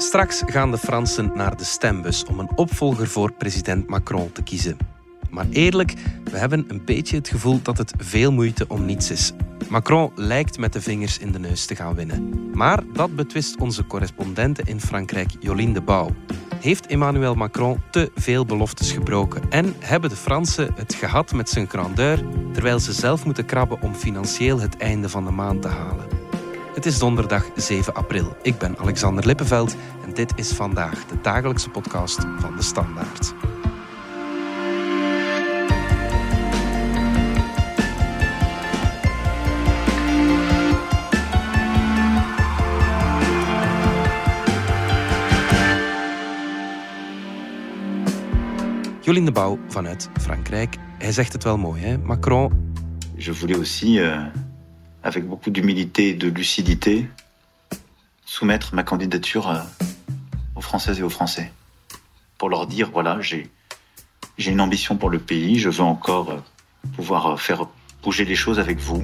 Straks gaan de Fransen naar de stembus om een opvolger voor president Macron te kiezen. Maar eerlijk, we hebben een beetje het gevoel dat het veel moeite om niets is. Macron lijkt met de vingers in de neus te gaan winnen. Maar dat betwist onze correspondente in Frankrijk, Jolien de Bouw. Heeft Emmanuel Macron te veel beloftes gebroken? En hebben de Fransen het gehad met zijn grandeur, terwijl ze zelf moeten krabben om financieel het einde van de maand te halen? Het is donderdag 7 april. Ik ben Alexander Lippenveld en dit is vandaag de dagelijkse podcast van de Standaard. Jolien de Bouw vanuit Frankrijk. Hij zegt het wel mooi, hè? Macron. Je voulais aussi, euh, avec beaucoup d'humilité et de lucidité, soumettre ma candidature euh, aux Françaises et aux Français. Pour leur dire, voilà, j'ai, j'ai une ambition pour le pays, je veux encore euh, pouvoir euh, faire bouger les choses avec vous.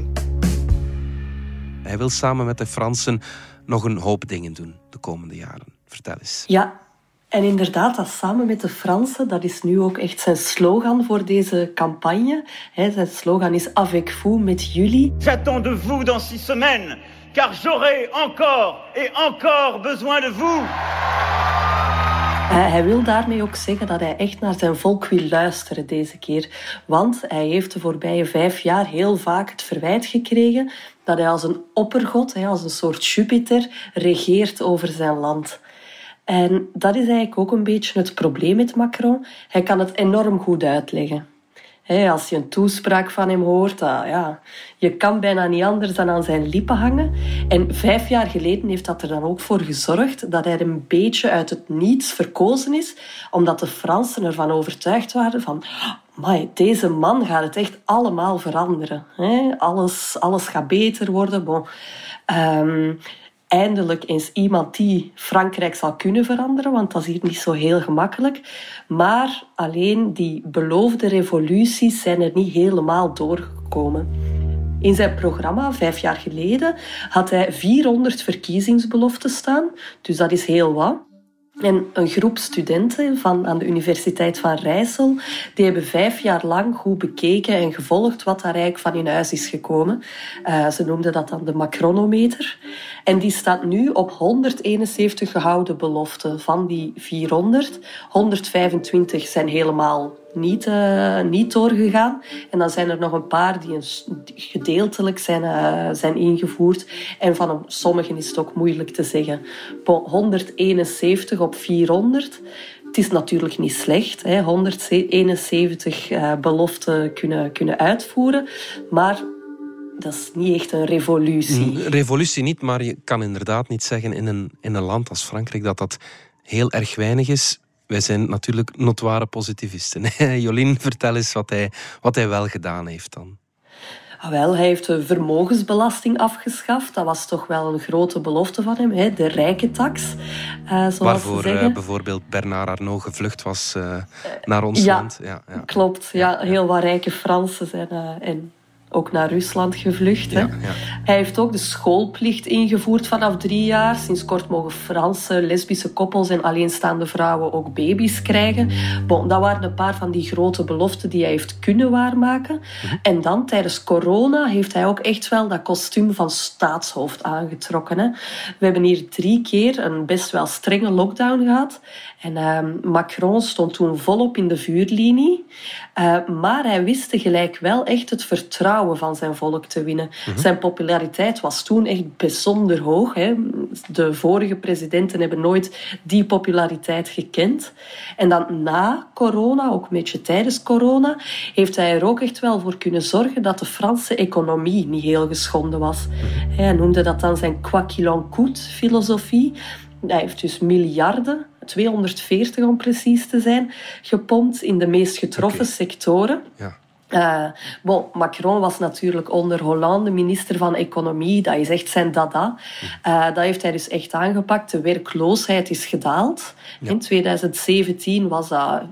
Hij wil samen met de Fransen nog een hoop dingen doen de komende jaren. Vertel eens. Ja, en inderdaad, dat samen met de Fransen, dat is nu ook echt zijn slogan voor deze campagne. Zijn slogan is Avec vous, met jullie. J'attends de vous dans six semaines, car j'aurai encore et encore besoin de vous. Hij wil daarmee ook zeggen dat hij echt naar zijn volk wil luisteren deze keer. Want hij heeft de voorbije vijf jaar heel vaak het verwijt gekregen dat hij als een oppergod, als een soort Jupiter, regeert over zijn land. En dat is eigenlijk ook een beetje het probleem met Macron. Hij kan het enorm goed uitleggen. als je een toespraak van hem hoort, ah, ja, je kan bijna niet anders dan aan zijn lippen hangen. En vijf jaar geleden heeft dat er dan ook voor gezorgd dat hij een beetje uit het niets verkozen is, omdat de Fransen ervan overtuigd waren van maar deze man gaat het echt allemaal veranderen. Alles, alles gaat beter worden. Bon. Ehm, eindelijk eens iemand die Frankrijk zal kunnen veranderen, want dat is hier niet zo heel gemakkelijk. Maar alleen die beloofde revoluties zijn er niet helemaal doorgekomen. In zijn programma, vijf jaar geleden, had hij 400 verkiezingsbeloften staan. Dus dat is heel wat. En een groep studenten van, aan de Universiteit van Rijssel, die hebben vijf jaar lang goed bekeken en gevolgd wat daar eigenlijk van in huis is gekomen. Uh, ze noemden dat dan de Macronometer. En die staat nu op 171 gehouden beloften van die 400. 125 zijn helemaal niet, uh, niet doorgegaan. En dan zijn er nog een paar die, gedeeltelijk zijn, uh, zijn ingevoerd. En van sommigen is het ook moeilijk te zeggen. 171 op 400. Het is natuurlijk niet slecht, hè, 171 uh, beloften kunnen, kunnen uitvoeren. Maar dat is niet echt een revolutie. Een revolutie niet, maar je kan inderdaad niet zeggen in een, in een land als Frankrijk dat dat heel erg weinig is. Wij zijn natuurlijk notoire positivisten. Jolien, vertel eens wat hij, wat hij wel gedaan heeft dan. Ah, wel, hij heeft de vermogensbelasting afgeschaft. Dat was toch wel een grote belofte van hem, hè? de rijke tax. Uh, Waarvoor uh, bijvoorbeeld Bernard Arnault gevlucht was uh, naar ons ja, land. Ja, ja, klopt. Ja, heel wat rijke Fransen zijn en ook naar Rusland gevlucht. Ja, ja. Hij heeft ook de schoolplicht ingevoerd vanaf drie jaar. Sinds kort mogen Franse lesbische koppels en alleenstaande vrouwen ook baby's krijgen. Bon, dat waren een paar van die grote beloften die hij heeft kunnen waarmaken. Mhm. En dan tijdens corona heeft hij ook echt wel dat kostuum van staatshoofd aangetrokken. Hè. We hebben hier drie keer een best wel strenge lockdown gehad. En uh, Macron stond toen volop in de vuurlinie. Uh, maar hij wist tegelijk wel echt het vertrouwen van zijn volk te winnen. Mhm. Zijn populariteit was toen echt bijzonder hoog. Hè. De vorige presidenten hebben nooit die populariteit gekend. En dan na corona, ook een beetje tijdens corona, heeft hij er ook echt wel voor kunnen zorgen dat de Franse economie niet heel geschonden was. Mhm. Hij noemde dat dan zijn quoi qu'il en coûte filosofie. Hij heeft dus miljarden 240 om precies te zijn, gepompt in de meest getroffen sectoren. Ja. Uh, bon, Macron was natuurlijk onder Hollande minister van Economie. Dat is echt zijn dada. Uh, dat heeft hij dus echt aangepakt. De werkloosheid is gedaald. In 2017 was dat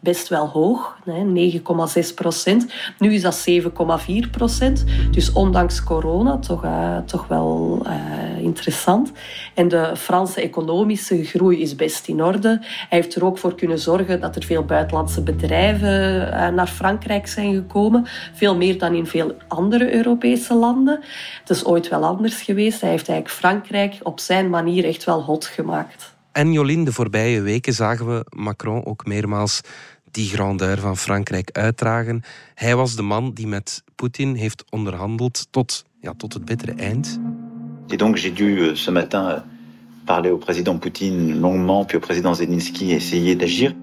best wel hoog, 9,6 procent. Nu is dat 7,4 procent. Dus ondanks corona toch, uh, toch wel uh, interessant. En de Franse economische groei is best in orde. Hij heeft er ook voor kunnen zorgen dat er veel buitenlandse bedrijven uh, naar Frankrijk zijn gekomen. Veel meer dan in veel andere Europese landen. Het is ooit wel anders geweest. Hij heeft eigenlijk Frankrijk op zijn manier echt wel hot gemaakt. En Jolien, de voorbije weken zagen we Macron ook meermaals die grandeur van Frankrijk uitdragen. Hij was de man die met Poetin heeft onderhandeld tot, ja, tot het bittere eind. Et donc j'ai dû euh, ce matin euh, parler au président Poutine longuement, puis au président Zelensky essayer d'agir.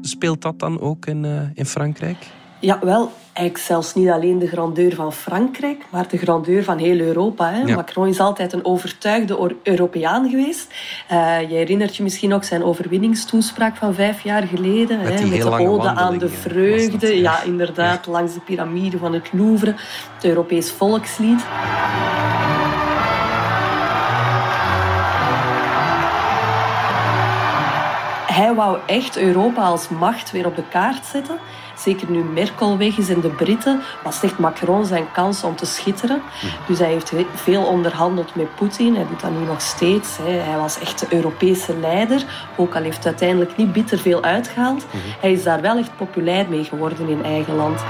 Speelt dat dan ook in, uh, in Frankrijk? Ja, wel, eigenlijk zelfs niet alleen de grandeur van Frankrijk, maar de grandeur van heel Europa. Hè. Macron is altijd een overtuigde Europeaan geweest. Uh, je herinnert je misschien ook zijn overwinningstoespraak van vijf jaar geleden. Met, hè, met de ode aan de vreugde. Dat, ja. ja. inderdaad, ja. langs de piramide van het Louvre. Het Europees volkslied. Hij wou echt Europa als macht weer op de kaart zetten. Zeker nu Merkel weg is en de Britten, was echt Macron zijn kans om te schitteren. Dus hij heeft veel onderhandeld met Poetin. Hij doet dat nu nog steeds. Hij was echt de Europese leider. Ook al heeft hij uiteindelijk niet bitter veel uitgehaald. Hij is daar wel echt populair mee geworden in eigen land.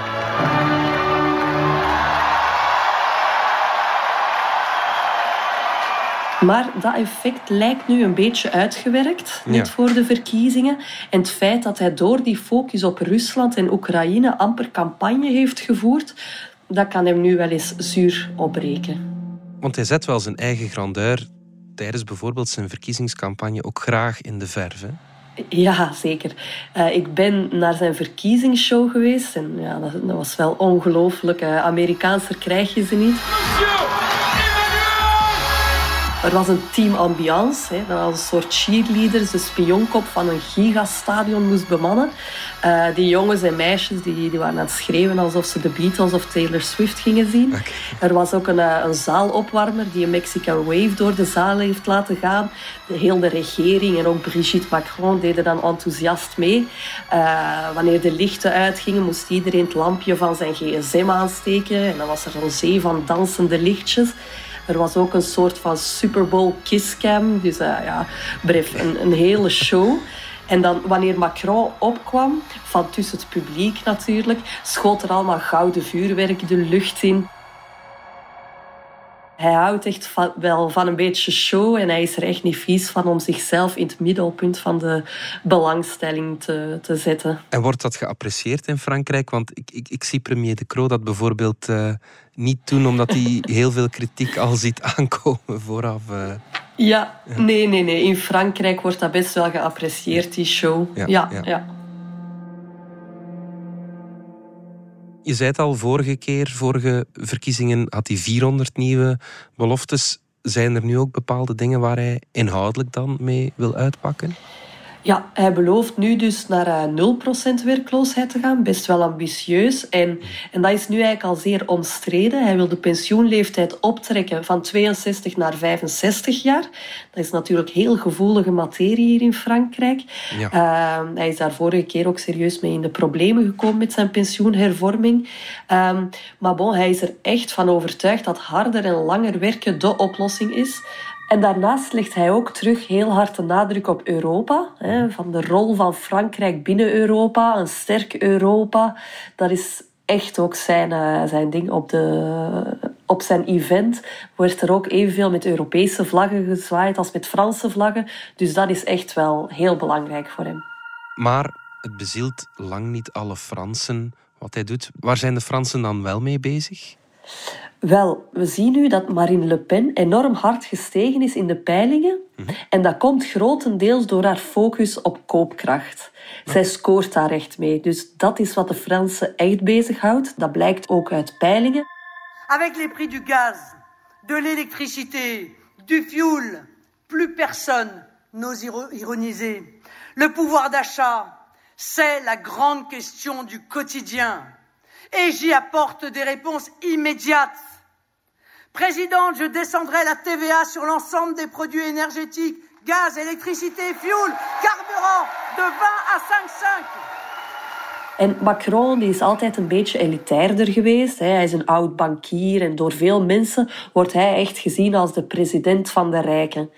Maar dat effect lijkt nu een beetje uitgewerkt, net ja. voor de verkiezingen. En het feit dat hij door die focus op Rusland en Oekraïne amper campagne heeft gevoerd, dat kan hem nu wel eens zuur opbreken. Want hij zet wel zijn eigen grandeur tijdens bijvoorbeeld zijn verkiezingscampagne ook graag in de verf. Hè? Ja, zeker. Uh, ik ben naar zijn verkiezingsshow geweest en ja, dat, dat was wel ongelooflijk. Uh, Amerikaanser krijg je ze niet. Er was een team ambiance. Hè. Dat was een soort cheerleaders, de spionkop van een gigastadion moest bemannen. Uh, die jongens en meisjes die, die waren aan het schreeuwen alsof ze de Beatles of Taylor Swift gingen zien. Okay. Er was ook een, een zaalopwarmer die een Mexican Wave door de zaal heeft laten gaan. De hele regering en ook Brigitte Macron deden dan enthousiast mee. Uh, wanneer de lichten uitgingen, moest iedereen het lampje van zijn gsm aansteken. En dan was er een zee van dansende lichtjes. Er was ook een soort van Super Bowl kisscam. Dus uh, ja, bref, een, een hele show. En dan, wanneer Macron opkwam, van tussen het publiek natuurlijk, schoot er allemaal gouden vuurwerk de lucht in. Hij houdt echt van, wel van een beetje show en hij is er echt niet vies van om zichzelf in het middelpunt van de belangstelling te, te zetten. En wordt dat geapprecieerd in Frankrijk? Want ik, ik, ik zie premier De Croo dat bijvoorbeeld uh, niet doen omdat hij heel veel kritiek al ziet aankomen vooraf. Uh. Ja, nee, nee, nee. In Frankrijk wordt dat best wel geapprecieerd, die show. ja. ja. ja. Je zei het al, vorige keer, vorige verkiezingen had hij 400 nieuwe beloftes. Zijn er nu ook bepaalde dingen waar hij inhoudelijk dan mee wil uitpakken? Ja, hij belooft nu dus naar 0% eh, werkloosheid te gaan. Best wel ambitieus. En, en dat is nu eigenlijk al zeer omstreden. Hij wil de pensioenleeftijd optrekken van 62 naar 65 jaar. Dat is natuurlijk heel gevoelige materie hier in Frankrijk. Ja. Uh, hij is daar vorige keer ook serieus mee in de problemen gekomen met zijn pensioenhervorming. Um, maar bon, hij is er echt van overtuigd dat harder en langer werken de oplossing is. En daarnaast legt hij ook terug heel hard de nadruk op Europa. Hè, van de rol van Frankrijk binnen Europa, een sterk Europa. Dat is echt ook zijn, uh, zijn ding. Op, de, op zijn event wordt er ook evenveel met Europese vlaggen gezwaaid als met Franse vlaggen. Dus dat is echt wel heel belangrijk voor hem. Maar het bezielt lang niet alle Fransen wat hij doet. Waar zijn de Fransen dan wel mee bezig? Wel, we zien nu dat Marine Le Pen enorm hard gestegen is in de peilingen. Mm-hmm. En dat komt grotendeels door haar focus op koopkracht. Zij scoort daar echt mee. Dus dat is wat de Fransen echt bezighoudt. Dat blijkt ook uit peilingen. Avec les prix du gaz, de l'électricité, du fuel, plus personne n'ose ironiser. Le pouvoir d'achat, c'est la grande question du quotidien. Et j'y apporte des réponses immédiates. Présidente, je descendrai la TVA sur l'ensemble des produits énergétiques, gaz, électricité, fuel, carburant, de 20 à 5,5. En Macron die is altijd een beetje elitairder geweest. Hij is een oud bankier en door veel mensen wordt hij echt gezien als de president van de rijken.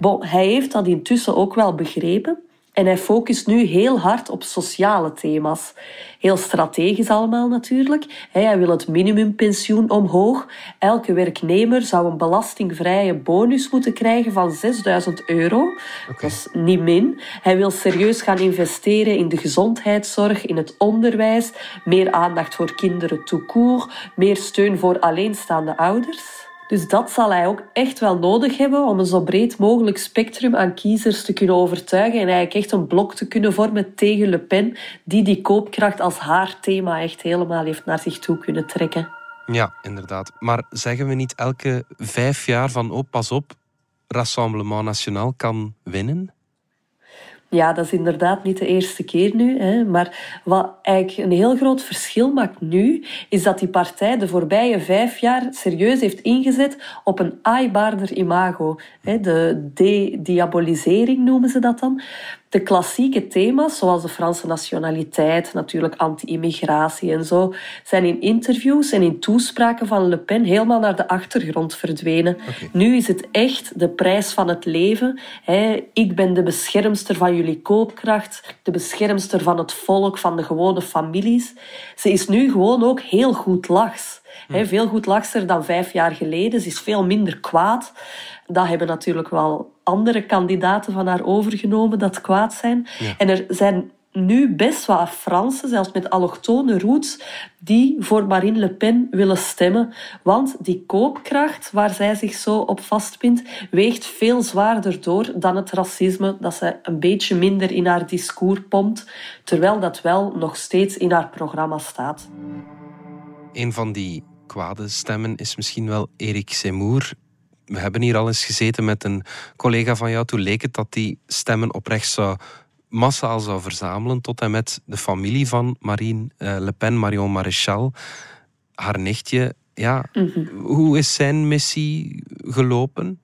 Bon, hij heeft dat intussen ook wel begrepen. En hij focust nu heel hard op sociale thema's. Heel strategisch allemaal natuurlijk. Hij wil het minimumpensioen omhoog. Elke werknemer zou een belastingvrije bonus moeten krijgen van 6000 euro. Dat is niet min. Hij wil serieus gaan investeren in de gezondheidszorg, in het onderwijs. Meer aandacht voor kinderen tout court. Meer steun voor alleenstaande ouders. Dus dat zal hij ook echt wel nodig hebben om een zo breed mogelijk spectrum aan kiezers te kunnen overtuigen en eigenlijk echt een blok te kunnen vormen tegen Le Pen, die die koopkracht als haar thema echt helemaal heeft naar zich toe kunnen trekken. Ja, inderdaad. Maar zeggen we niet elke vijf jaar van oh, pas op, Rassemblement National kan winnen? Ja, dat is inderdaad niet de eerste keer nu. Hè. Maar wat eigenlijk een heel groot verschil maakt nu, is dat die partij de voorbije vijf jaar serieus heeft ingezet op een aaibaarder imago. Hè. De de-diabolisering noemen ze dat dan de klassieke thema's, zoals de Franse nationaliteit, natuurlijk anti-immigratie en zo, zijn in interviews en in toespraken van Le Pen helemaal naar de achtergrond verdwenen. Nu is het echt de prijs van het leven. Ik ben de beschermster van jullie koopkracht, de beschermster van het volk, van de gewone families. Ze is nu gewoon ook heel goed lachs. Veel goed lachser dan vijf jaar geleden. Ze is veel minder kwaad. Dat hebben natuurlijk wel andere kandidaten van haar overgenomen dat kwaad zijn. En er zijn nu best wat Fransen, zelfs met allochtone roots, die voor Marine Le Pen willen stemmen. Want die koopkracht waar zij zich zo op vastpint, weegt veel zwaarder door dan het racisme dat ze een beetje minder in haar discours pompt, terwijl dat wel nog steeds in haar programma staat. Een van die kwade stemmen is misschien wel Erik Zemmour we hebben hier al eens gezeten met een collega van jou. Toen leek het dat die stemmen oprecht zou massaal zou verzamelen tot en met de familie van Marine eh, Le Pen, Marion Maréchal, haar nichtje. Ja, mhm. Hoe is zijn missie gelopen?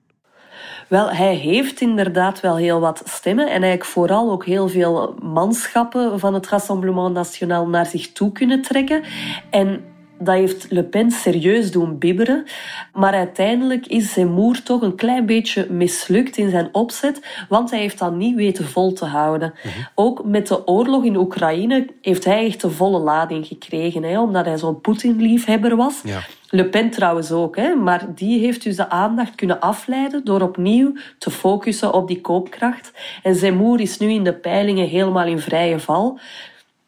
Wel, hij heeft inderdaad wel heel wat stemmen en eigenlijk vooral ook heel veel manschappen van het Rassemblement National naar zich toe kunnen trekken. En dat heeft Le Pen serieus doen bibberen. Maar uiteindelijk is Zemmour toch een klein beetje mislukt in zijn opzet, want hij heeft dat niet weten vol te houden. Mhm. Ook met de oorlog in Oekraïne heeft hij echt de volle lading gekregen, hè, omdat hij zo'n Poetin-liefhebber was. Ja. Le Pen trouwens ook, hè, maar die heeft dus de aandacht kunnen afleiden door opnieuw te focussen op die koopkracht. En Zemmour is nu in de peilingen helemaal in vrije val.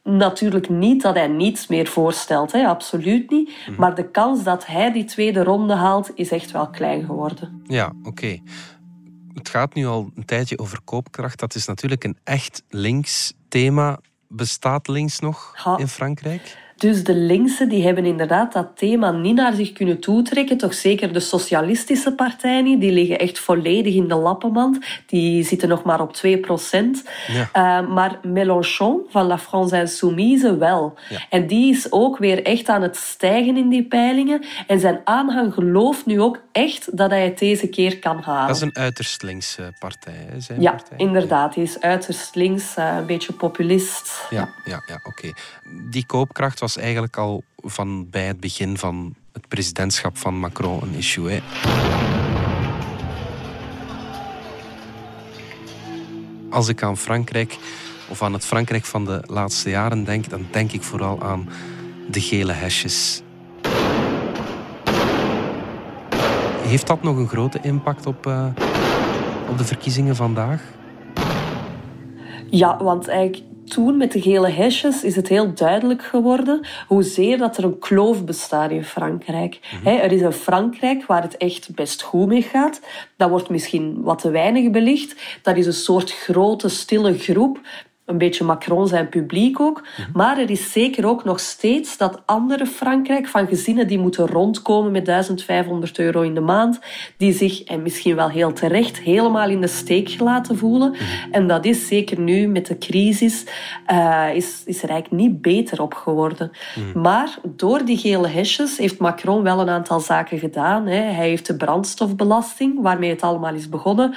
Natuurlijk niet dat hij niets meer voorstelt, hè? absoluut niet. Mhm. Maar de kans dat hij die tweede ronde haalt, is echt wel klein geworden. Ja, oké. Het gaat nu al een tijdje over koopkracht. Dat is natuurlijk een echt links thema. Bestaat links nog in Frankrijk? Dus de linkse die hebben inderdaad dat thema niet naar zich kunnen toetrekken. Toch zeker de socialistische partijen niet. Die liggen echt volledig in de lappenmand. Die zitten nog maar op 2 procent. Ja. Uh, maar Mélenchon van La France Insoumise wel. En die is ook weer echt aan het stijgen in die peilingen. En zijn aanhang gelooft nu ook echt dat hij het deze keer kan halen. Dat is een uiterst linkse partij, zijn ja, partij. inderdaad. Hij is uiterst links, uh, een beetje populist. Ja, ja, ja, oké. Die koopkracht was eigenlijk al van bij het begin van het presidentschap van Macron een issue. Hè. Als ik aan Frankrijk of aan het Frankrijk van de laatste jaren denk, dan denk ik vooral aan de gele hesjes. Heeft dat nog een grote impact op, uh, op de verkiezingen vandaag? Ja, want eigenlijk toen met de gele hesjes is het heel duidelijk geworden hoezeer dat er een kloof bestaat in Frankrijk. Mhm. er is een Frankrijk waar het echt best goed mee gaat. Dat wordt misschien wat te weinig belicht. Dat is een soort grote, stille groep een beetje Macron zijn publiek ook. Mhm. Maar er is zeker ook nog steeds dat andere Frankrijk van gezinnen die moeten rondkomen met 1500 euro in de maand, die zich, en misschien wel heel terecht, helemaal in de steek gelaten voelen. Mhm. En dat is zeker nu met de crisis, uh, is, is er eigenlijk niet beter op geworden. Mhm. Maar door die gele hesjes heeft Macron wel een aantal zaken gedaan. Hè. Hij heeft de brandstofbelasting, waarmee het allemaal is begonnen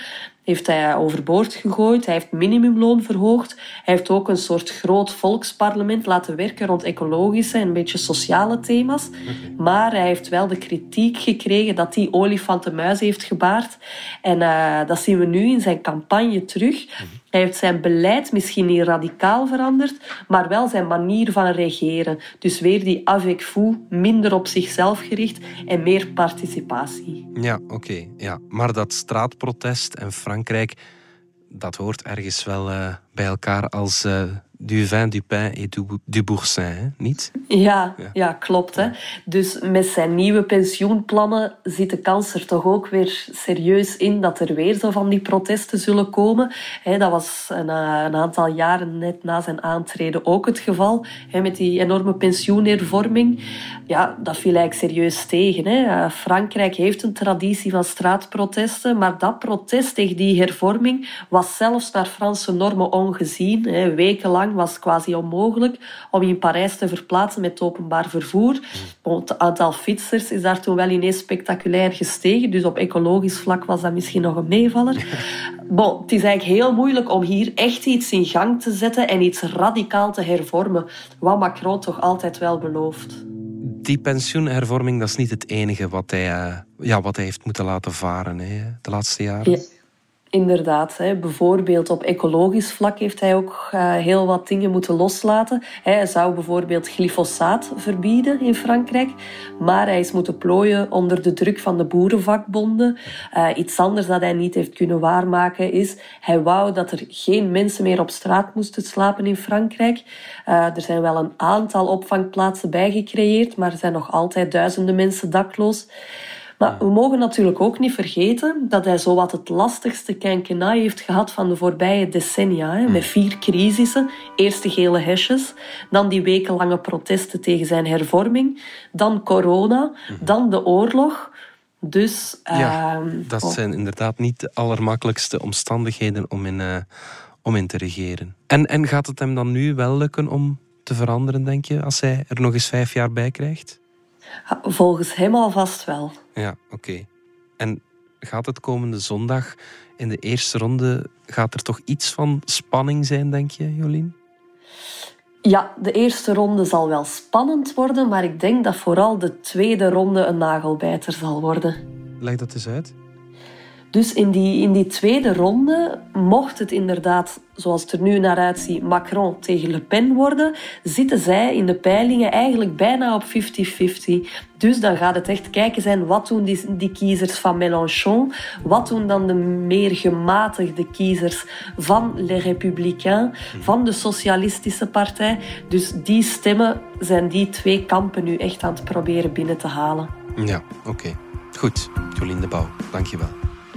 heeft hij overboord gegooid. Hij heeft minimumloon verhoogd. Hij heeft ook een soort groot volksparlement laten werken rond ecologische en een beetje sociale thema's. Maar hij heeft wel de kritiek gekregen dat hij olifantenmuis heeft gebaard. En uh, dat zien we nu in zijn campagne terug. Hij heeft zijn beleid misschien niet radicaal veranderd, maar wel zijn manier van regeren. Dus weer die avec vous, minder op zichzelf gericht en meer participatie. Ja, oké. ja. Maar dat straatprotest en Frankrijk, dat hoort ergens wel uh, bij elkaar als uh, du vin, du pain et du, du boursin, hè? niet? Ja, ja. ja klopt. Hè? Dus met zijn nieuwe pensioenplannen zit de kans er toch ook weer serieus in dat er weer zo van die protesten zullen komen. Dat was een, eh, een aantal jaren net na zijn aantreden ook het geval, met die enorme pensioenhervorming. Ja, dat viel eigenlijk serieus tegen. Hè? Eh, Frankrijk heeft een traditie van straatprotesten, maar dat protest tegen die hervorming was zelfs naar Franse normen ongezien. Wekenlang was quasi onmogelijk om in Parijs te verplaatsen met openbaar vervoer. Het aantal fietsers is daar toen wel ineens spectaculair gestegen. Dus op ecologisch vlak was dat misschien nog een meevaller. Bon, het is eigenlijk heel moeilijk om hier echt iets in gang te zetten en iets radicaal te hervormen. Wat Macron toch altijd wel belooft. Die pensioenhervorming dat is niet het enige wat hij, uh, ja, wat hij heeft moeten laten varen hè, de laatste jaren. Ja. Inderdaad, hè. bijvoorbeeld op ecologisch vlak heeft hij ook uh, heel wat dingen moeten loslaten. Hij zou bijvoorbeeld glyfosaat verbieden in Frankrijk, maar hij is moeten plooien onder de druk van de boerenvakbonden. Uh, iets anders dat hij niet heeft kunnen waarmaken is, hij wou dat er geen mensen meer op straat moesten slapen in Frankrijk. Uh, er zijn wel een aantal opvangplaatsen bijgecreëerd, maar er zijn nog altijd duizenden mensen dakloos. Maar we mogen natuurlijk ook niet vergeten dat hij zowat het lastigste quinquennat heeft gehad van de voorbije decennia. Hè, met vier crisissen. Eerst de gele hesjes, dan die wekenlange protesten tegen zijn hervorming, dan corona, dan de oorlog. Dus, ja, uh, dat zijn inderdaad niet de allermakkelijkste omstandigheden om in, uh, om in te regeren. En, en gaat het hem dan nu wel lukken om te veranderen, denk je, als hij er nog eens vijf jaar bij krijgt? Volgens hem alvast wel. Ja, oké. En gaat het komende zondag in de eerste ronde, gaat er toch iets van spanning zijn, denk je, Jolien? Ja, de eerste ronde zal wel spannend worden, maar ik denk dat vooral de tweede ronde een nagelbijter zal worden. Leg dat eens uit. Dus in die, in die tweede ronde, mocht het inderdaad, zoals het er nu naar uitziet, Macron tegen Le Pen worden, zitten zij in de peilingen eigenlijk bijna op 50-50. Dus dan gaat het echt kijken zijn, wat doen die, die kiezers van Mélenchon? Wat doen dan de meer gematigde kiezers van Les Républicains, van de Socialistische Partij? Dus die stemmen zijn die twee kampen nu echt aan het proberen binnen te halen. Ja, oké. Goed, Jolien de Bouw, dankjewel.